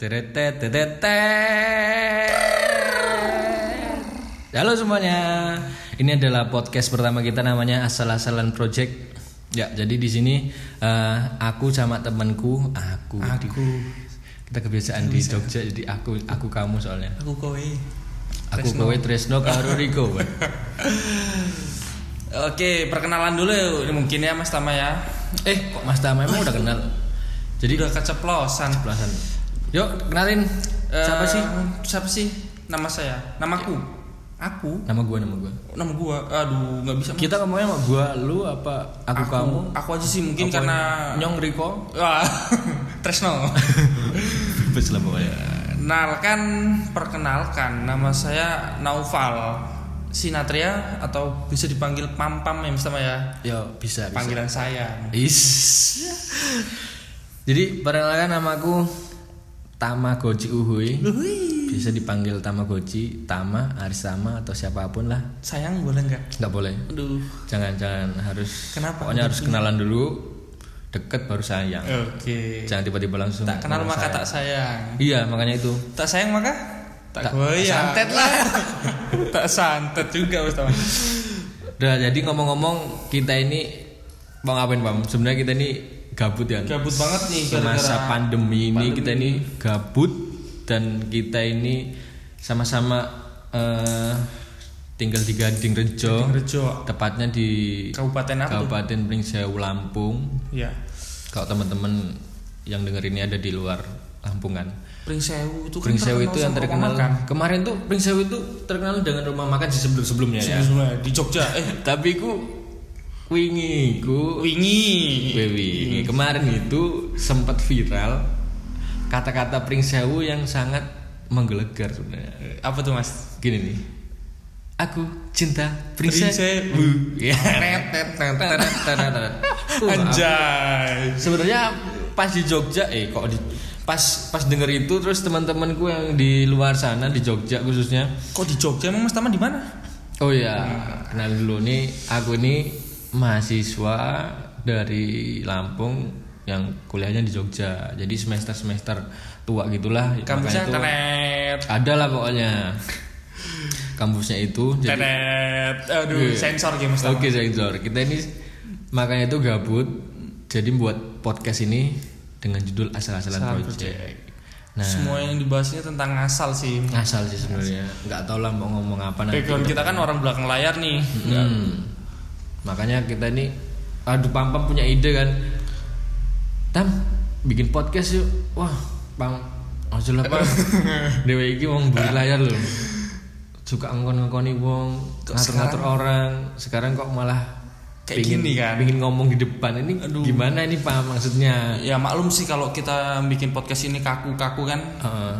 Tetetet. Halo semuanya. Ini adalah podcast pertama kita namanya Asal-asalan Project. Ya, jadi di sini eh, aku sama temanku, aku, Aku, kita kebiasaan di Jogja jadi aku aku kamu soalnya. aku kowe. Aku kowe Tresno karo Riko. Oke, perkenalan dulu ya, mungkin ya Mas Tama ya. eh, kok Mas Tama emang udah kenal? Jadi Udah keceplosan. belasan. Yuk, kenalin siapa Eh, sih? Siapa sih? Nama saya. Namaku. Aku. Nama gua, nama gua. Nama gua. Aduh, nggak bisa. Kita ngomongnya sama gua, lu apa aku, kamu? Aku aja sih mungkin Apa karena Nyong Riko. Wah, Tresno. Bebas lah pokoknya. Nalkan, perkenalkan nama saya Naufal Sinatria atau bisa dipanggil Pam Pam ya Mas Tama ya. Yo, bisa, bisa. Panggilan saya. Is. Jadi perkenalkan namaku Tamagotchi Uhui. Bisa dipanggil Tamagotchi, Tama, Arisama atau siapa pun lah. Sayang boleh nggak? Nggak boleh. Aduh. Jangan jangan harus. Kenapa? Pokoknya harus kenalan dulu. Deket baru sayang. Oke. Jangan tiba-tiba langsung. Tak kenal maka sayang. tak sayang. Iya makanya itu. Tak sayang maka tak, Tak- goyang. santet lah. tak santet juga Mas Tama. Udah jadi ngomong-ngomong kita ini mau ngapain Bang? Sebenarnya kita ini gabut ya. Gabut banget nih Semasa gara-gara pandemi ini pandemi. kita ini gabut dan kita ini sama-sama eh, tinggal di Gading Rejo, Rejo tepatnya di Kabupaten apa? Kabupaten Pringsewu Lampung. Ya. Kalau teman-teman yang denger ini ada di luar Lampung kan. Pringsewu itu kan Pringsewu itu yang terkenal makan. kemarin tuh Pringsewu itu terkenal dengan rumah makan di sebelum-sebelumnya ya. Sebelumnya di Jogja. Eh, Tapi ku wingi ku wingi. Wingi. Kemarin itu sempat viral kata-kata Pringsewu yang sangat menggelegar sebenarnya. Apa tuh Mas? Gini nih. Aku cinta. Ya. Uh, Anjay. Sebenarnya pas di Jogja eh kok di pas pas denger itu terus teman-temanku yang di luar sana di Jogja khususnya Kok di Jogja emang Mas Tama di mana? Oh ya, kenal dulu nih. Aku ini mahasiswa dari Lampung yang kuliahnya di Jogja. Jadi semester semester tua gitulah. Kampusnya itu tenet. ada lah pokoknya. Kampusnya itu. Jadi Tenet. Aduh, Iya. sensor game. Oke sensor. Kita ini makanya itu gabut. Jadi buat podcast ini dengan judul asal-asalan Asal project. Nah, Semua yang dibahas ini tentang asal sih. asal sih sebenarnya. Nggak tahu lah mau ngomong apa nanti. Background kita kan orang belakang layar nih. Hmm. Makanya kita ini aduh Pam Pam punya ide kan. Tam bikin podcast yuk. Wah, Pam aja lah Pam. Dewe iki wong beli layar loh. Suka ngkon-ngkoni wong, Kok ngatur-ngatur orang. Sekarang kok malah Kayak pingin, gini kan? Pingin ngomong di depan. Ini Aduh. gimana ini Pam maksudnya? Ya maklum sih kalau kita bikin podcast ini kaku-kaku kan. Eh,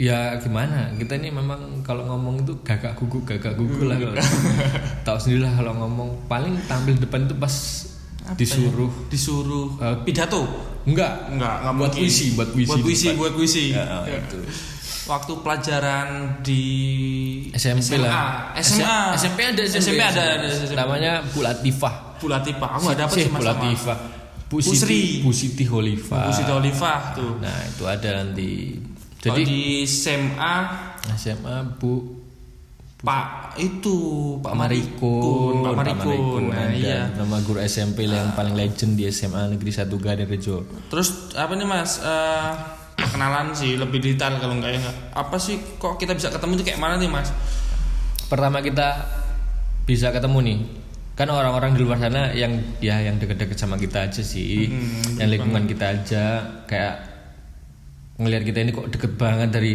ya gimana kita ini memang kalau ngomong itu gagak gugu gagak gugu lah kalau tahu sendiri lah kalau ngomong paling tampil depan itu pas Apa disuruh ya? disuruh Eh, pidato. enggak Enggak, enggak buat mungkin. puisi buat puisi Buat puisi, buat puisi. Ya, Ya. itu. Waktu pelajaran di SMP SMA. lah SMA. SMP ada SMP ada, ada SMP. namanya Bu Latifah Bu Latifah. Aku enggak dapat sih Mas Bu sama. Latifah Bu Pusri. Siti Bu Siti Holifah Bu Siti Olivah tuh. nah itu ada nanti Jadi di SMA SMA Bu Pak itu Pak Marikun, Pak Marikun. Nah, iya. nama guru SMP yang paling legend di SMA Negeri 1 Gading Rejo. Terus apa nih Mas? Eh, perkenalan sih lebih detail kalau enggak ya enggak. Apa sih kok kita bisa ketemu itu kayak mana nih Mas? Pertama kita bisa ketemu nih. Kan orang-orang di luar sana yang ya yang deket-deket sama kita aja sih. Hmm, yang lingkungan kita aja kayak ngelihat kita ini kok deket banget dari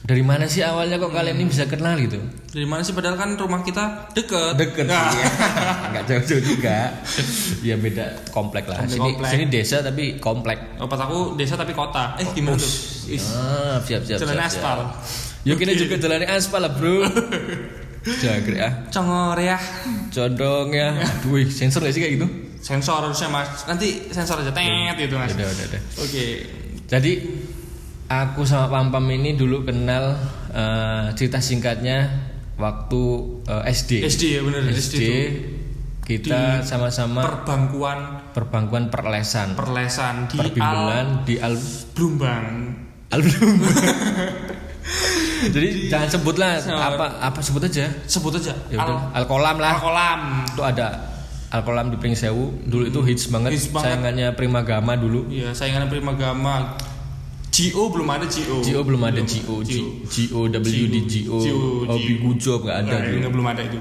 dari mana sih awalnya kok kalian ini bisa kenal gitu? Dari mana sih padahal kan rumah kita deket. Deket Nah. sih. Enggak jauh-jauh juga. ya beda komplek lah. Komplek- sini komplek. sini desa tapi komplek. Oh, pas aku desa tapi kota. Eh gimana tuh? Ah, siap siap. Jalan aspal. Yuk kita juga jalan aspal lah bro. Jagre ah, Congor ya. condong ya. Aduh, wih, sensor gak sih kayak gitu? Sensor harusnya Mas. Nanti sensor aja tet gitu Mas. Udah udah udah. Oke. Jadi aku sama Pam Pam ini dulu kenal eh, cerita singkatnya waktu eh, SD. SD ya bener SD, tuh. kita sama-sama Perbangkuan perbangkuan perlesan perlesan di perbimbelan di Al Al Blumbang. Jadi jangan sebut lah Sorry. apa apa sebut aja. Sebut aja. Ya Al udah, Alkolam lah. Alkolam. Itu ada Alkolam di Pringsewu. Dulu itu hits banget. Hits banget. Sayangannya Primagama dulu. Iya, saingan Primagama. GO belum ada GO. GO belum ada GO, GO, W di GO, Hobi Gujob nggak ada enggak, belum ada itu.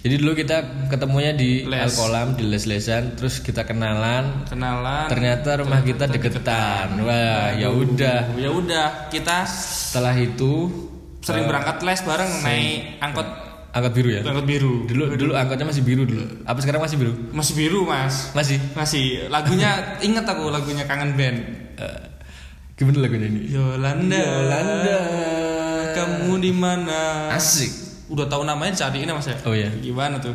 Jadi dulu kita ketemunya di Les. Alkolam di les-lesan, terus kita kenalan. Kenalan. Ternyata rumah kita deketan. Wah, ya udah. Ya udah, kita Setelah itu sering berangkat les bareng naik angkot angkot biru ya. angkot biru. Dulu dulu angkotnya masih biru dulu. Apa sekarang masih biru? Masih biru, Mas. Masih. Masih lagunya inget aku lagunya Kangen Band. Eh, gimana lagunya ini? Yolanda. Yolanda. Kamu di mana? Asik. Udah tahu namanya cari ini Mas ya? Oh iya. Gimana tuh?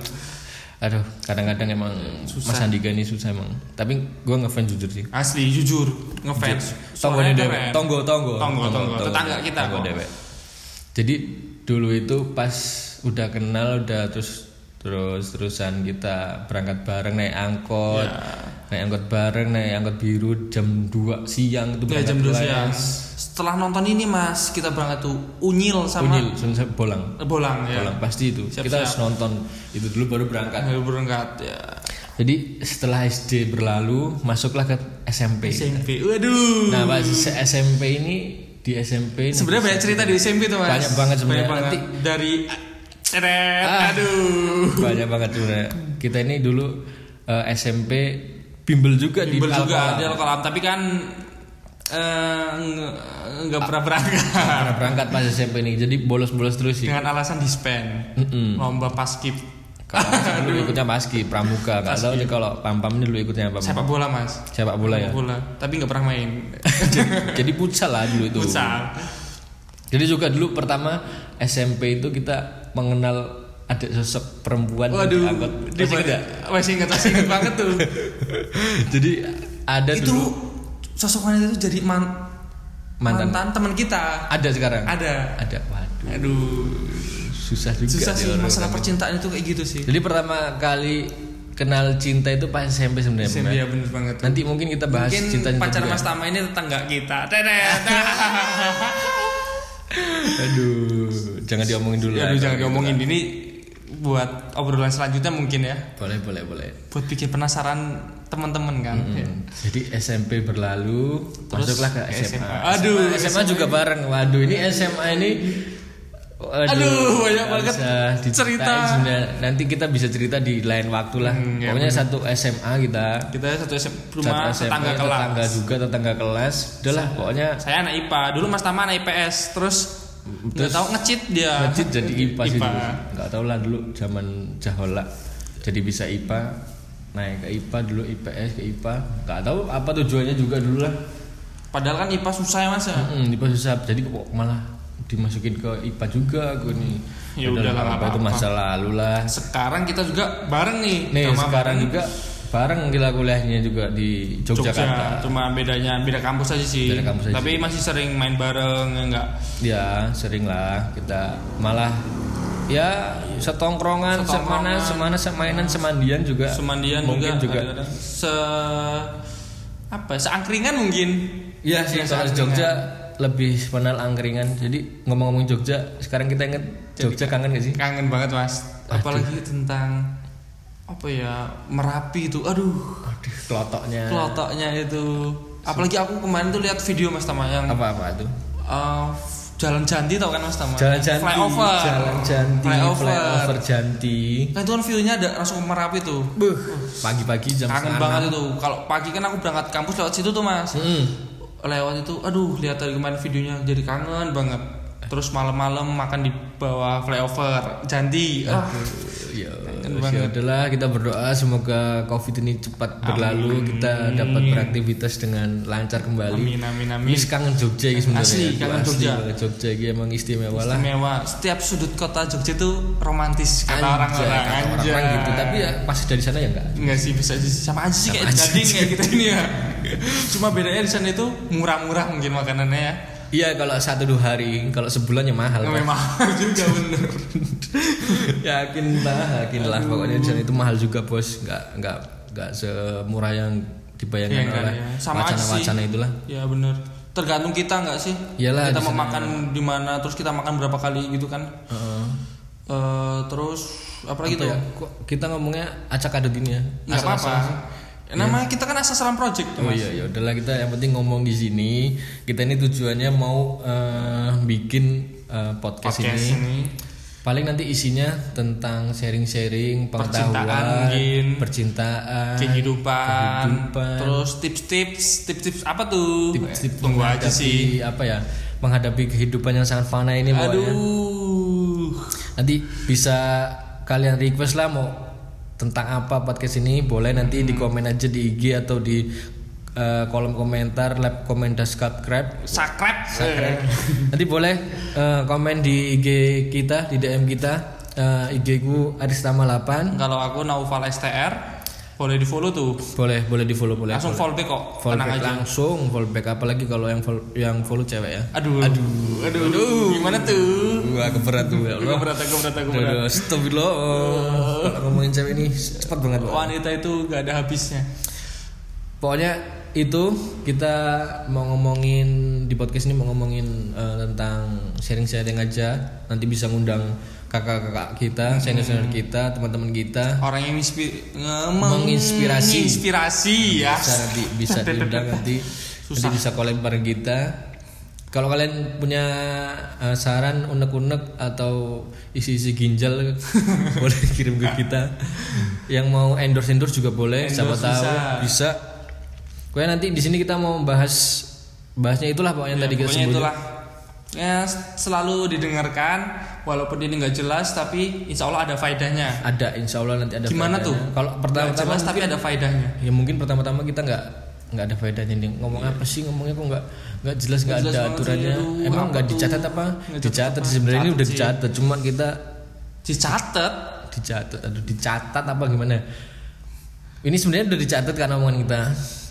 Aduh, kadang-kadang emang Mas Andika ini susah emang. Tapi gua ngefans jujur sih. Asli jujur ngefans. Tonggo dewe. Tonggo, tonggo. Tonggo, tonggo. Tetangga kita Tonggo kok. dewe. Jadi dulu itu pas udah kenal udah terus terus terusan kita berangkat bareng naik angkot. Ya. Naik angkot bareng, naik angkot biru jam 2 siang itu Ya jam 2 les. siang. Setelah nonton ini Mas, kita berangkat tuh Unyil sama Unyil, sama bolang. Bolang ya. Bolang pasti itu. Siap, kita siap. harus nonton itu dulu baru berangkat. Baru berangkat ya. Jadi setelah SD berlalu, masuklah ke SMP. SMP. Waduh. Nah, pas SMP ini di SMP Sebenarnya banyak cerita di SMP tuh Mas. Banyak banget sebenarnya. Banyak banget. Nanti- dari Ceret, Ah. aduh. banyak banget sebenarnya. Kita ini dulu eh, SMP bimbel juga Bimbel di juga Alkolam. di kolam, tapi kan eh, nggak pernah berangkat Karena berangkat pas SMP ini, jadi bolos-bolos terus sih. dengan alasan dispen Mm-mm. lomba paskib Kalau dulu ikutnya paski, pramuka. Gak tahu nih kalau pam-pam ini dulu ikutnya apa? sepak bola mas Sepak bola ya. Bola tapi nggak pernah main jadi futsal lah dulu itu. futsal Jadi juga dulu pertama SMP itu kita mengenal ada sosok perempuan waduh angkot. di Masih ingat masih ingat masih ingat banget tuh Jadi ada itu dulu sosok wanita itu jadi man, Mantan. mantan teman kita ada sekarang. ada Ada. Waduh, aduh susah juga. susah sih orang masalah kan. percintaan itu kayak gitu sih Jadi pertama kali kenal cinta itu pas SMP sebenarnya. SMP Benar. ya bener banget Nanti mungkin kita bahas mungkin cinta pacar juga. mas Tama ini tetangga kita. Aduh, jangan diomongin dulu. Aduh, lah, jangan diomongin gitu ini buat obrolan selanjutnya mungkin ya. Boleh, boleh, boleh. buat bikin penasaran teman-teman kan Ya. Hmm. Jadi SMP berlalu, Terus masuklah ke ke SMA. SMA. Aduh, SMA, SMA juga bareng. Waduh, ini SMA ini Waduh, Aduh, banyak banget cerita. sebenarnya. Nanti kita bisa cerita di lain waktu lah. Hmm, ya Pokoknya satu SMA kita. kita satu SM, Satu rumah SMA, tetangga kelas tetangga juga tetangga kelas. Udahlah, pokoknya saya anak IPA dulu Mas Tama anak IPS terus nggak tahu ngecit dia Ngecit jadi IPA sih IPA. dulu. Nggak tahu lah dulu zaman Jahola. Jadi bisa IPA naik ke IPA dulu IPS ke IPA. Nggak tahu apa tujuannya juga dulu lah. padahal kan IPA susah ya Mas ya Hmm, IPA susah. Jadi kok malah dimasukin ke IPA juga aku nih. Ya Udah nggak apa itu masa lalu lah. sekarang kita juga bareng nih Nih Sama sekarang bareng juga bareng kita kuliahnya juga di Jogja Yogyakarta. cuma bedanya beda kampus aja sih. Beda kampus aja tapi masih sering main bareng ya enggak? Ya sering lah kita. Malah ya setongkrongan, Setongkrongan. semana semana semainan semandian juga. Semandian mungkin juga, juga, se apa ya, seangkringan mungkin. Iya sih Iya, soal. Jogja lebih kenal angkringan. Jadi ngomong-ngomong Jogja sekarang kita inget Jogja kangen gak sih? kangen banget mas. Aduh. apalagi tentang apa ya merapi itu aduh. Aduh kelotoknya. Kelotoknya itu. Apalagi aku kemarin tuh lihat video mas Tama yang apa apa itu? Uh, jalan Janti tau kan mas Tama Jalan Janti. Flyover. Jalan Janti flyover, flyover Janti. Nah itu kan view-nya ada langsung merapi tuh. Buh, pagi-pagi jam kangen banget itu. Kalau pagi kan aku berangkat kampus lewat situ tuh mas. Mm. lewat itu aduh lihat dari kemarin videonya jadi kangen banget. Terus malam-malam makan di bawah flyover Janti. Ah Ya, ya banget. udahlah kita berdoa semoga covid ini cepat berlalu kita dapat beraktivitas dengan lancar kembali. amin amin amin Ini kangen Jogja ini sebenarnya. Asli, Aduh, kangen Jogja. Jogja ini emang istimewa lah. istimewa setiap sudut kota Jogja tuh romantis kata orang-orang anjay orang-orang gitu. Tapi ya pas dari sana ya enggak. Enggak sih bisa sama aja sih kayak sih. kayak kita ini ya cuma bedanya di sana itu murah-murah mungkin makanannya ya Iya kalau satu dua hari, kalau sebulan ya mahal. Pak. memang juga bener yakin lah, yakin lah. Pokoknya sana itu mahal juga bos. Enggak enggak enggak semurah yang dibayangkan enggak, oleh ya. Sama aja sih. wacana-wacana itulah. ya bener tergantung kita nggak sih Iyalah, kita mau sana. makan di mana terus kita makan berapa kali gitu kan Heeh. Eh, terus apa lagi tuh ya? Kita ngomongnya acak adut ini ya? nggak apa-apa Asal-asalan. namanya kita kan asal-asalan project tuh Oh mas iya ya udahlah kita yang penting ngomong di sini. Kita ini tujuannya mau eh, bikin eh, podcast, podcast ini. ini Paling nanti isinya tentang sharing-sharing Percintaan pengetahuan, mungkin. percintaan, kehidupan, kehidupan, terus tips-tips tips-tips apa tuh tips-tips tunggu aja sih apa ya menghadapi kehidupan yang sangat fana ini pokoknya. aduh Nanti bisa kalian request lah mau tentang apa podcast ini boleh nanti Hmm. di komen aja di IG atau di eh, kolom komentar lab komentar subscribe. Sakrep Subscribe. nanti boleh eh, komen di IG kita di DM kita. Eh, IG ku Aristama 8 kalau aku Naufal STR boleh di follow tuh. Boleh boleh di follow boleh langsung follow back kok. Follow aja. langsung follow back apalagi kalau yang follow, yang follow cewek ya? Aduh. Aduh. Aduh, gimana tuh? Wah keberat tuh ya Allah. berat aku berat aku berat Aduh, Astagfirullah. Kalau ngomongin cewek ini cepat banget. Pak. wanita itu gak ada habisnya. Pokoknya itu kita mau ngomongin di podcast ini mau ngomongin eh, tentang sharing-sharing aja. Nanti bisa ngundang kakak-kakak kita, senior-senior kita, teman-teman kita. orang yang inspi- nge- Menginspirasi. menginspirasi ya Bisa nanti bisa diundang nanti nanti bisa collab bareng kita. Kalau kalian punya eh, saran unek-unek atau isi-isi ginjal boleh kirim ke kita. Yang mau endorse endorse juga boleh, siapa Endorse tahu bisa. bisa. Pokoknya nanti di sini kita mau bahas bahasnya itulah pokoknya Ya, tadi kita sebut. itulah ya selalu didengarkan walaupun ini nggak jelas tapi insya Allah ada faedahnya. Ada insya Allah nanti ada gimana faedahnya. tuh? Kalau Nggak pertama-tama jelas tapi ada faedahnya. Ya mungkin pertama-tama kita nggak nggak ada faedahnya nih. Ngomong apa sih? Ngomongnya kok nggak nggak jelas nggak ada aturannya. sih, aduh, emang nggak dicatat apa? Dicatat sebenarnya ini udah dicatat. Cuma kita dicatat? Dicatat. Aduh dicatat apa gimana? Ini sebenarnya udah dicatat kan omongan kita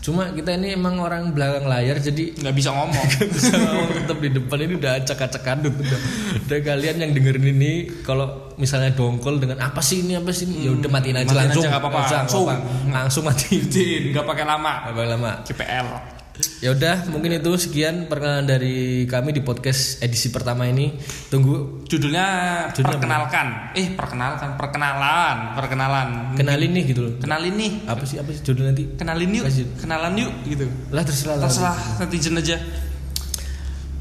cuma kita ini emang orang belakang layar jadi nggak bisa ngomong. Bisa ngomong tetap di depan ini udah acak-acak kadut udah, udah kalian yang dengerin ini kalau misalnya dongkol dengan apa sih ini apa sih ini? Ya udah matiin aja matiin aja, langsung. nggak apa-apa. Langsung, Langsung. langsung matiin. Nggak pakai lama. Apa lama. CPL ya udah mungkin itu sekian perkenalan dari kami di podcast edisi pertama ini. Tunggu judulnya, Judulnya perkenalkan. Eh perkenalkan perkenalan perkenalan. Kenalin nih gitu loh. Kenalin nih. Apa sih apa sih judul nanti? Kenalin yuk Kasih. kenalan yuk gitu. Lah terserah terserah netizen aja.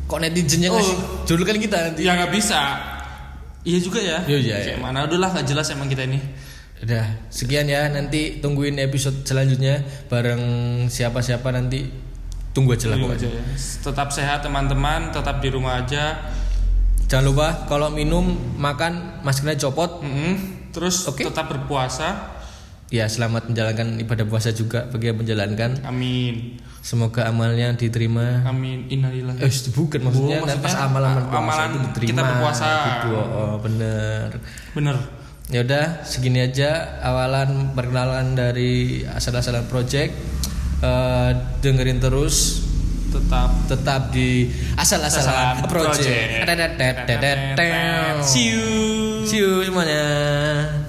Kok netizennya ngasih Oh. judul kan kita nanti. Ya nggak bisa. Iya juga ya. Iya, iya, kayak mana udah lah nggak jelas emang kita ini. Udah sekian ya. Nanti tungguin episode selanjutnya bareng siapa-siapa nanti tunggu aja lah Tunggu pokoknya aja ya. tetap sehat teman-teman tetap di rumah aja jangan lupa kalau minum makan maskernya copot Mm-mm. terus Oke. tetap berpuasa ya selamat menjalankan ibadah puasa juga bagi yang menjalankan amin semoga amalnya diterima amin innalillahi Eh, bukan maksudnya, Oh, nanti pas maksudnya, amalan puasa amalan itu diterima. kita berpuasa. Gitu, oh, bener. bener Ya udah, segini aja awalan perkenalan dari asal-asalan project. Eh, dengerin terus tetap tetap di asal-asalan project. Project. See you See you semuanya.